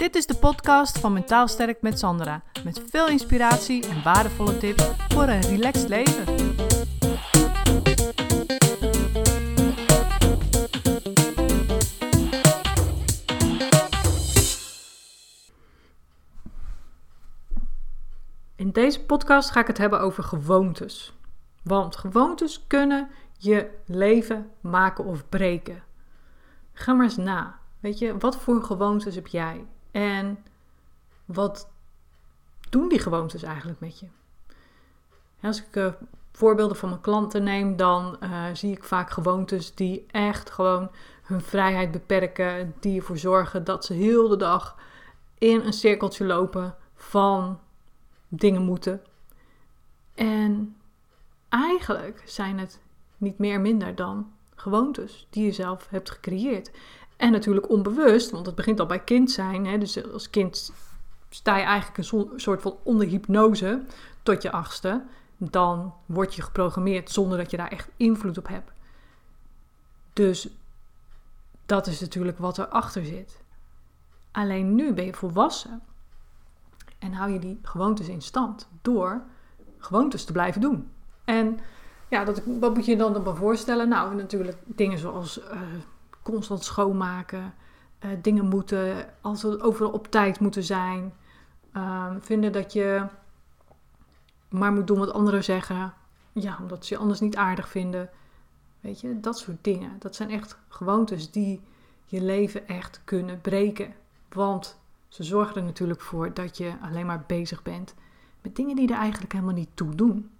Dit is de podcast van Mentaal Sterk met Sandra. Met veel inspiratie en waardevolle tips voor een relaxed leven. In deze podcast ga ik het hebben over gewoontes. Want gewoontes kunnen je leven maken of breken. Ga maar eens na. Weet je, wat voor gewoontes heb jij? En wat doen die gewoontes eigenlijk met je? Als ik uh, voorbeelden van mijn klanten neem, dan uh, zie ik vaak gewoontes die echt gewoon hun vrijheid beperken. Die ervoor zorgen dat ze heel de dag in een cirkeltje lopen van dingen moeten. En eigenlijk zijn het niet meer minder dan gewoontes die je zelf hebt gecreëerd. En natuurlijk onbewust, want het begint al bij kind zijn. Hè? Dus als kind sta je eigenlijk een soort van onder hypnose tot je achtste. Dan word je geprogrammeerd zonder dat je daar echt invloed op hebt. Dus dat is natuurlijk wat erachter zit. Alleen nu ben je volwassen en hou je die gewoontes in stand door gewoontes te blijven doen. En ja, dat, wat moet je dan dan voorstellen? Nou, natuurlijk dingen zoals uh, constant schoonmaken, uh, dingen moeten, we overal op tijd moeten zijn. Uh, vinden dat je maar moet doen wat anderen zeggen. Ja, omdat ze je anders niet aardig vinden. Weet je, dat soort dingen. Dat zijn echt gewoontes die je leven echt kunnen breken. Want ze zorgen er natuurlijk voor dat je alleen maar bezig bent met dingen die er eigenlijk helemaal niet toe doen.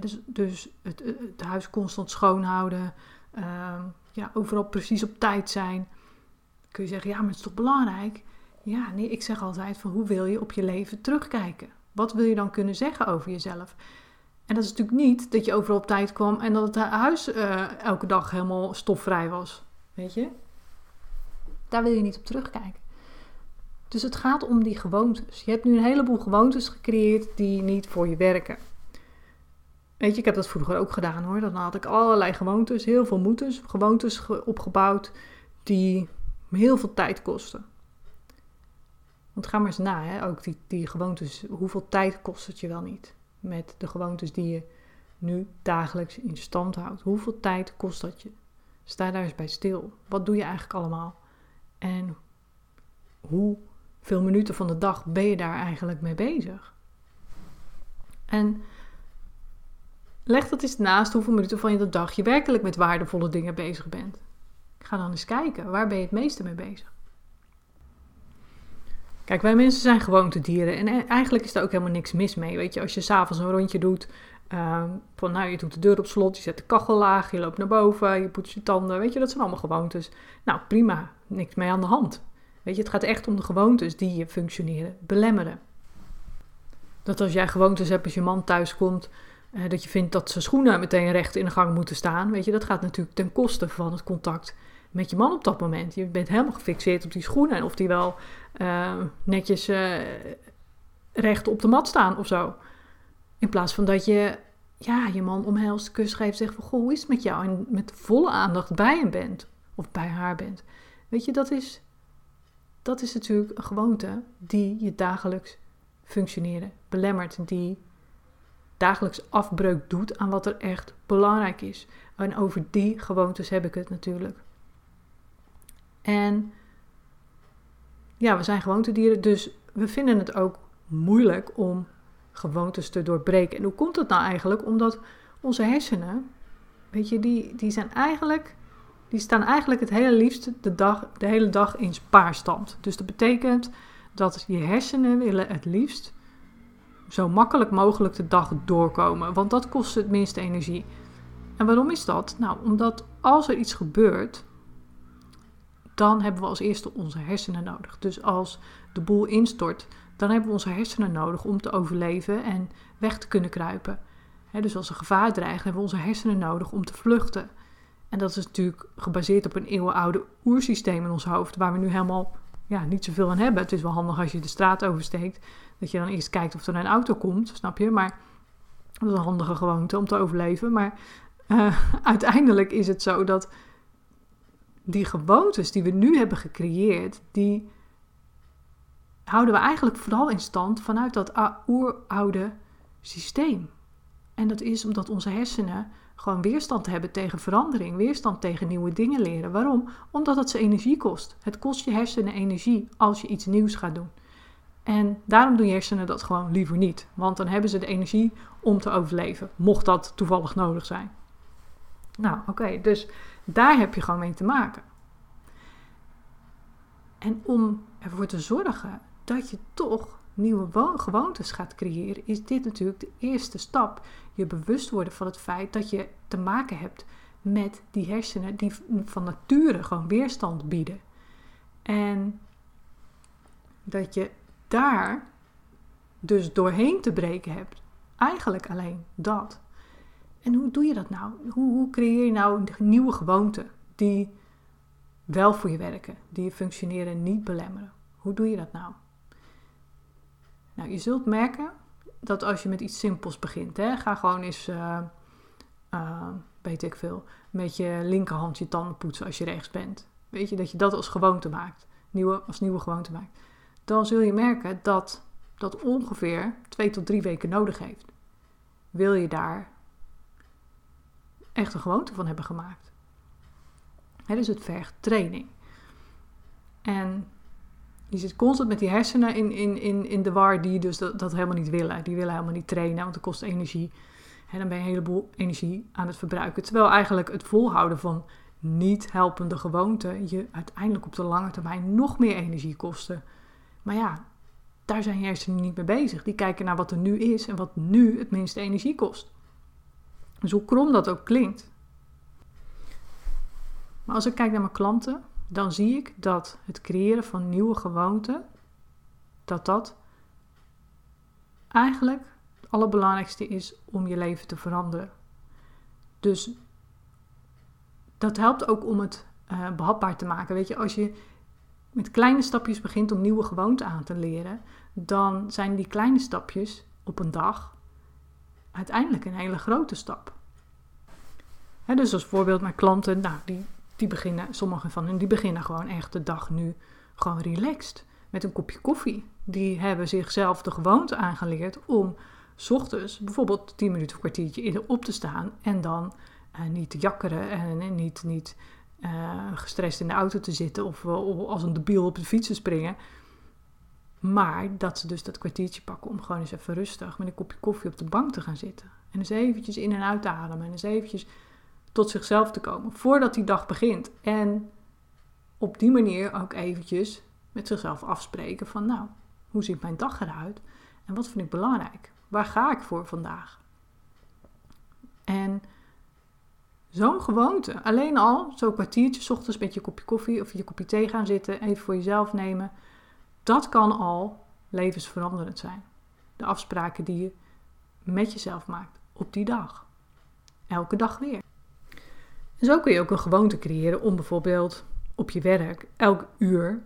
dus dus het, het, huis constant schoonhouden, uh, ja, overal precies op tijd zijn. Kun je zeggen, ja, maar het is toch belangrijk? Ja, nee, ik zeg altijd van hoe wil je op je leven terugkijken? Wat wil je dan kunnen zeggen over jezelf? En dat is natuurlijk niet dat je overal op tijd kwam en dat het huis uh, elke dag helemaal stofvrij was. Weet je? Daar wil je niet op terugkijken. Dus het gaat om die gewoontes. Je hebt nu een heleboel gewoontes gecreëerd die niet voor je werken. Weet je, ik heb dat vroeger ook gedaan hoor. Dan had ik allerlei gewoontes, heel veel moeders, gewoontes opgebouwd die heel veel tijd kosten. Want ga maar eens na, hè? ook die, die gewoontes, hoeveel tijd kost het je wel niet? Met de gewoontes die je nu dagelijks in stand houdt. Hoeveel tijd kost dat je? Sta daar eens bij stil. Wat doe je eigenlijk allemaal? En hoeveel minuten van de dag ben je daar eigenlijk mee bezig? En Leg dat eens naast hoeveel minuten van je dag je werkelijk met waardevolle dingen bezig bent. Ga dan eens kijken, waar ben je het meeste mee bezig? Kijk, wij mensen zijn gewoontedieren en e- eigenlijk is daar ook helemaal niks mis mee. Weet je, als je s'avonds een rondje doet, uh, van nou, je doet de deur op slot, je zet de kachel laag, je loopt naar boven, je poetst je tanden, weet je, dat zijn allemaal gewoontes. Nou, prima, niks mee aan de hand. Weet je, het gaat echt om de gewoontes die je functioneren belemmeren. Dat als jij gewoontes hebt als je man thuis komt, uh, dat je vindt dat zijn schoenen meteen recht in de gang moeten staan. Weet je, dat gaat natuurlijk ten koste van het contact met je man op dat moment. Je bent helemaal gefixeerd op die schoenen en of die wel uh, netjes uh, recht op de mat staan of zo. In plaats van dat je ja, je man omhelst, kus geeft, zegt van goh, hoe is het met jou? En met volle aandacht bij hem bent of bij haar bent. Weet je, dat is, dat is natuurlijk een gewoonte die je dagelijks functioneren belemmert, die dagelijks afbreuk doet aan wat er echt belangrijk is. En over die gewoontes heb ik het natuurlijk. En ja, we zijn gewoontedieren, dus we vinden het ook moeilijk om gewoontes te doorbreken. En hoe komt dat nou eigenlijk? Omdat onze hersenen, weet je, die, die zijn eigenlijk, die staan eigenlijk het hele liefst de, dag, de hele dag in spaarstand. Dus dat betekent dat je hersenen willen het liefst zo makkelijk mogelijk de dag doorkomen, want dat kost het minste energie. En waarom is dat? Nou, omdat als er iets gebeurt, dan hebben we als eerste onze hersenen nodig. Dus als de boel instort, dan hebben we onze hersenen nodig om te overleven en weg te kunnen kruipen. dus als er gevaar dreigt, hebben we onze hersenen nodig om te vluchten. En dat is natuurlijk gebaseerd op een eeuwenoude oersysteem in ons hoofd, waar we nu helemaal ja, niet zoveel aan hebben. Het is wel handig als je de straat oversteekt, dat je dan eerst kijkt of er een auto komt, snap je? Maar dat is een handige gewoonte om te overleven. Maar uh, uiteindelijk is het zo dat die gewoontes die we nu hebben gecreëerd, die houden we eigenlijk vooral in stand vanuit dat oeroude systeem. En dat is omdat onze hersenen gewoon weerstand hebben tegen verandering, weerstand tegen nieuwe dingen leren. Waarom? Omdat het ze energie kost. Het kost je hersenen energie als je iets nieuws gaat doen. En daarom doen je hersenen dat gewoon liever niet. Want dan hebben ze de energie om te overleven, mocht dat toevallig nodig zijn. Nou, oké, dus daar heb je gewoon mee te maken. En om ervoor te zorgen dat je toch nieuwe gewoontes gaat creëren, is dit natuurlijk de eerste stap. Je bewust worden van het feit dat je te maken hebt met die hersenen die van nature gewoon weerstand bieden. En dat je daar dus doorheen te breken hebt. Eigenlijk alleen dat. En hoe doe je dat nou? Hoe, hoe creëer je nou nieuwe gewoonten die wel voor je werken, die je functioneren niet belemmeren? Hoe doe je dat nou? Nou, je zult merken dat als je met iets simpels begint, hè, ga gewoon eens, uh, uh, weet ik veel, met je linkerhand je tanden poetsen als je rechts bent. Weet je, dat je dat als gewoonte maakt, nieuwe, als nieuwe gewoonte maakt. Dan zul je merken dat dat ongeveer twee tot drie weken nodig heeft. Wil je daar echt een gewoonte van hebben gemaakt? Hè, dus het vergt training. En je zit constant met die hersenen in, in, in, in de war die dus dat, helemaal niet willen. Die willen helemaal niet trainen, want het kost energie. En dan ben je een heleboel energie aan het verbruiken. Terwijl eigenlijk het volhouden van niet helpende gewoonten je uiteindelijk op de lange termijn nog meer energie kosten. Maar ja, daar zijn je hersenen niet mee bezig. Die kijken naar wat er nu is en wat nu het minste energie kost. Dus hoe krom dat ook klinkt. Maar als ik kijk naar mijn klanten, dan zie ik dat het creëren van nieuwe gewoonten, dat dat eigenlijk het allerbelangrijkste is om je leven te veranderen. Dus dat helpt ook om het uh, behapbaar te maken. Weet je, als je met kleine stapjes begint om nieuwe gewoonten aan te leren, dan zijn die kleine stapjes op een dag uiteindelijk een hele grote stap. dus als voorbeeld, mijn klanten, nou, die die beginnen, sommige van hen, die beginnen gewoon echt de dag nu gewoon relaxed. Met een kopje koffie. Die hebben zichzelf de gewoonte aangeleerd om s ochtends bijvoorbeeld 10 minuten of kwartiertje eerder op te staan. En dan uh, niet te jakkeren en, niet, niet uh, gestrest in de auto te zitten of, of als een debiel op de fiets te springen. Maar dat ze dus dat kwartiertje pakken om gewoon eens even rustig met een kopje koffie op de bank te gaan zitten. En eens eventjes in en uit te ademen. En eens eventjes tot zichzelf te komen voordat die dag begint. En op die manier ook eventjes met zichzelf afspreken van nou, hoe ziet mijn dag eruit en wat vind ik belangrijk? Waar ga ik voor vandaag? En zo'n gewoonte, alleen al zo'n kwartiertje ochtends met je kopje koffie of je kopje thee gaan zitten, even voor jezelf nemen, dat kan al levensveranderend zijn. De afspraken die je met jezelf maakt op die dag. Elke dag weer. Zo kun je ook een gewoonte creëren om bijvoorbeeld op je werk elk uur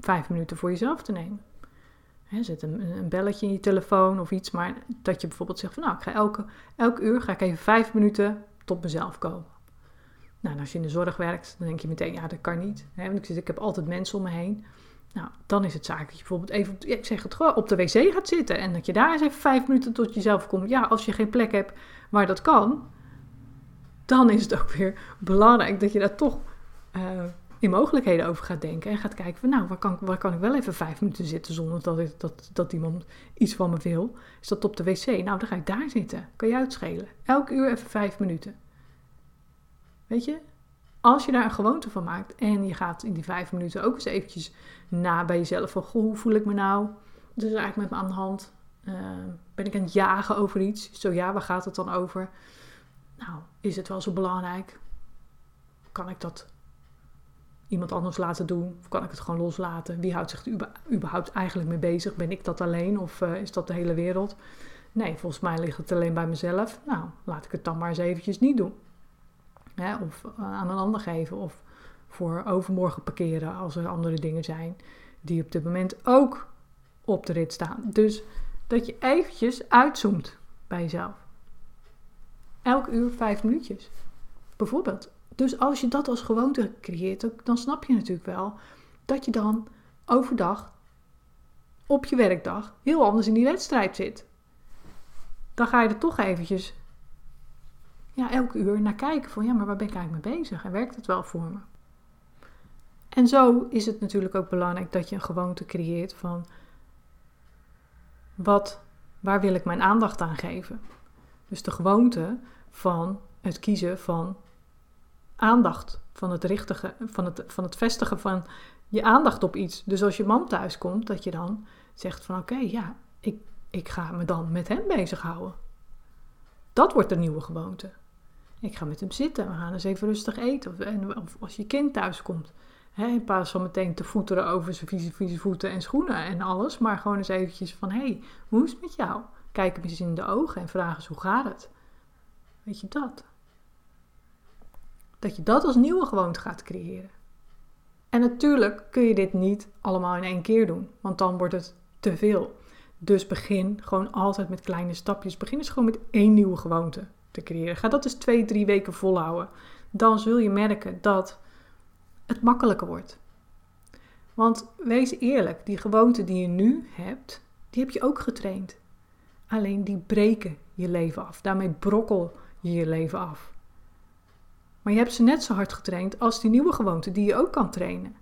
vijf minuten voor jezelf te nemen. zet een, een, belletje in je telefoon of iets, maar dat je bijvoorbeeld zegt van nou, ik ga elke, elk uur ga ik even vijf minuten tot mezelf komen. Nou, en als je in de zorg werkt, dan denk je meteen, ja, dat kan niet. Want ik, zit, ik heb altijd mensen om me heen. Nou, dan is het zaak dat je bijvoorbeeld even, op, ik zeg het gewoon, op de wc gaat zitten. En dat je daar eens even vijf minuten tot jezelf komt. Ja, als je geen plek hebt waar dat kan, dan is het ook weer belangrijk dat je daar toch uh, in mogelijkheden over gaat denken. En gaat kijken van nou, waar kan, waar kan ik wel even vijf minuten zitten zonder dat, ik, dat, dat iemand iets van me wil. Is dat op de wc? Nou, dan ga ik daar zitten. Kan je uitschelen. Elke uur even vijf minuten. Weet je? Als je daar een gewoonte van maakt en je gaat in die vijf minuten ook eens eventjes na bij jezelf van hoe voel ik me nou? Dus eigenlijk met me aan de hand. Uh, ben ik aan het jagen over iets? Zo ja, waar gaat het dan over? Nou, is het wel zo belangrijk? Kan ik dat iemand anders laten doen? Of kan ik het gewoon loslaten? Wie houdt zich er überhaupt eigenlijk mee bezig? Ben ik dat alleen of uh, is dat de hele wereld? Nee, volgens mij ligt het alleen bij mezelf. Nou, laat ik het dan maar eens eventjes niet doen. of uh, aan een ander geven. Of voor overmorgen parkeren als er andere dingen zijn die op dit moment ook op de rit staan. Dus dat je eventjes uitzoomt bij jezelf. Elk uur vijf minuutjes. Bijvoorbeeld. Dus als je dat als gewoonte creëert, dan snap je natuurlijk wel dat je dan overdag op je werkdag heel anders in die wedstrijd zit. Dan ga je er toch eventjes ja, elke uur naar kijken van ja, maar waar ben ik eigenlijk mee bezig en werkt het wel voor me? En zo is het natuurlijk ook belangrijk dat je een gewoonte creëert van wat, waar wil ik mijn aandacht aan geven? Dus de gewoonte van het kiezen van aandacht, van het, richtige, van het, van het vestigen van je aandacht op iets. Dus als je man thuis komt, dat je dan zegt van oké, ja, ik, ik ga me dan met hem bezighouden. Dat wordt de nieuwe gewoonte. Ik ga met hem zitten, we gaan eens even rustig eten. Of, of als je kind thuis komt. Hè, in plaats meteen te voeteren over zijn vieze, vieze voeten en schoenen en alles. Maar gewoon eens eventjes van, hé, hey, hoe is het met jou? Kijk hem eens in de ogen en vraag eens, hoe gaat het? Weet je dat? Dat je dat als nieuwe gewoonte gaat creëren. En natuurlijk kun je dit niet allemaal in één keer doen, want dan wordt het te veel. Dus begin gewoon altijd met kleine stapjes. Begin eens gewoon met één nieuwe gewoonte te creëren. Ga dat eens twee, drie weken volhouden. Dan zul je merken dat het makkelijker wordt. Want wees eerlijk, die gewoonten die je nu hebt, die heb je ook getraind. Alleen die breken je leven af. Daarmee brokkel je je leven af. Maar je hebt ze net zo hard getraind als die nieuwe gewoonten die je ook kan trainen.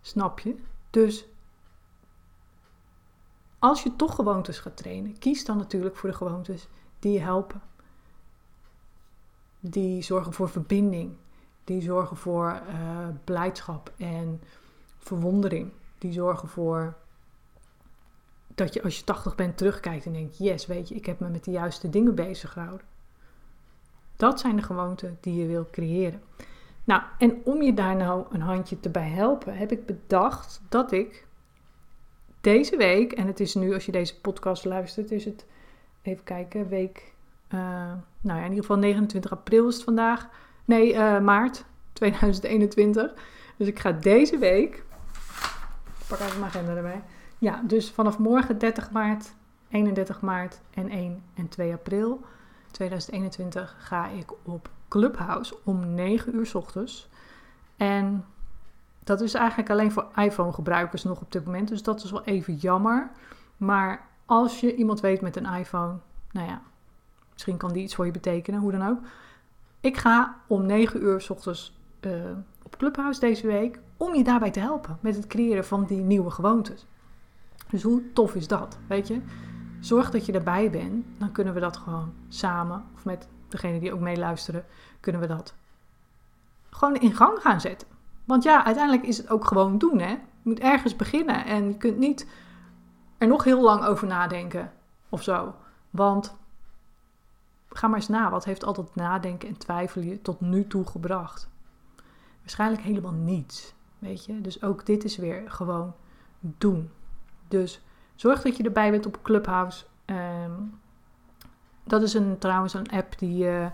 Snap je? Dus als je toch gewoontes gaat trainen, kies dan natuurlijk voor de gewoontes die je helpen. Die zorgen voor verbinding, die zorgen voor uh, blijdschap en verwondering. Die zorgen voor dat je als je 80 bent terugkijkt en denkt: Yes, weet je, ik heb me met de juiste dingen bezig gehouden. Dat zijn de gewoonten die je wil creëren. Nou, en om je daar nou een handje te bij helpen, heb ik bedacht dat ik deze week, en het is nu als je deze podcast luistert, is het, even kijken, week, uh, nou ja, in ieder geval 29 april is het vandaag. Nee, uh, maart 2021. Dus ik ga deze week, ik pak even mijn agenda erbij. Ja, dus vanaf morgen 30 maart, 31 maart en 1 en 2 april 2021 ga ik op Clubhouse om 9 uur s ochtends. En dat is eigenlijk alleen voor iPhone gebruikers nog op dit moment. Dus dat is wel even jammer. Maar als je iemand weet met een iPhone, nou ja, misschien kan die iets voor je betekenen, hoe dan ook. Ik ga om 9 uur s ochtends uh, op Clubhouse deze week om je daarbij te helpen met het creëren van die nieuwe gewoontes. Dus hoe tof is dat, weet je? Zorg dat je erbij bent, dan kunnen we dat gewoon samen, of met degene die ook meeluisteren, kunnen we dat gewoon in gang gaan zetten. Want ja, uiteindelijk is het ook gewoon doen, hè? Je moet ergens beginnen en je kunt niet er nog heel lang over nadenken of zo. Want ga maar eens na, wat heeft altijd nadenken en twijfelen je tot nu toe gebracht? Waarschijnlijk helemaal niets, weet je? Dus ook dit is weer gewoon doen. Dus zorg dat je erbij bent op Clubhouse. Um, dat is een, trouwens een app die, uh,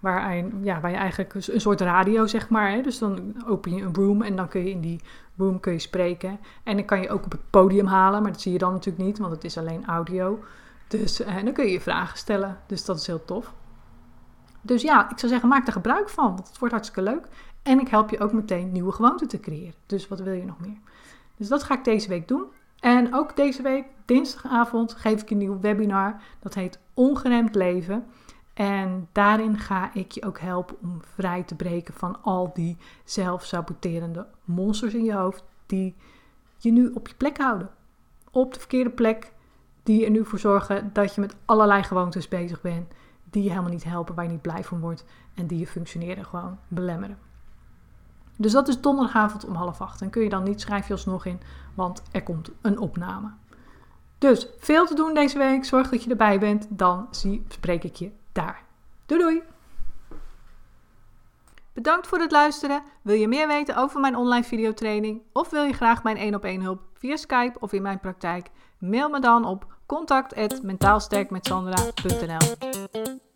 waar, ja, waar je eigenlijk een soort radio, zeg maar. Hè? Dus dan open je een room en dan kun je in die room kun je spreken. En dan kan je ook op het podium halen, maar dat zie je dan natuurlijk niet, want het is alleen audio. Dus uh, dan kun je je vragen stellen. Dus dat is heel tof. Dus ja, ik zou zeggen, maak er gebruik van, want het wordt hartstikke leuk. En ik help je ook meteen nieuwe gewoonten te creëren. Dus wat wil je nog meer? Dus dat ga ik deze week doen. En ook deze week, dinsdagavond, geef ik een nieuw webinar. Dat heet Ongeremd Leven. En daarin ga ik je ook helpen om vrij te breken van al die zelfsaboterende monsters in je hoofd die je nu op je plek houden. Op de verkeerde plek, die er nu voor zorgen dat je met allerlei gewoontes bezig bent, die je helemaal niet helpen, waar je niet blij van wordt en die je functioneren gewoon belemmeren. Dus dat is donderdagavond om half acht. En kun je dan niet, schrijf je alsnog in, want er komt een opname. Dus veel te doen deze week. Zorg dat je erbij bent. Dan zie, spreek ik je daar. Doei doei! Bedankt voor het luisteren. Wil je meer weten over mijn online videotraining? Of wil je graag mijn 1 op 1 hulp via Skype of in mijn praktijk? Mail me dan op contact@mentaalsterkmetsandra.nl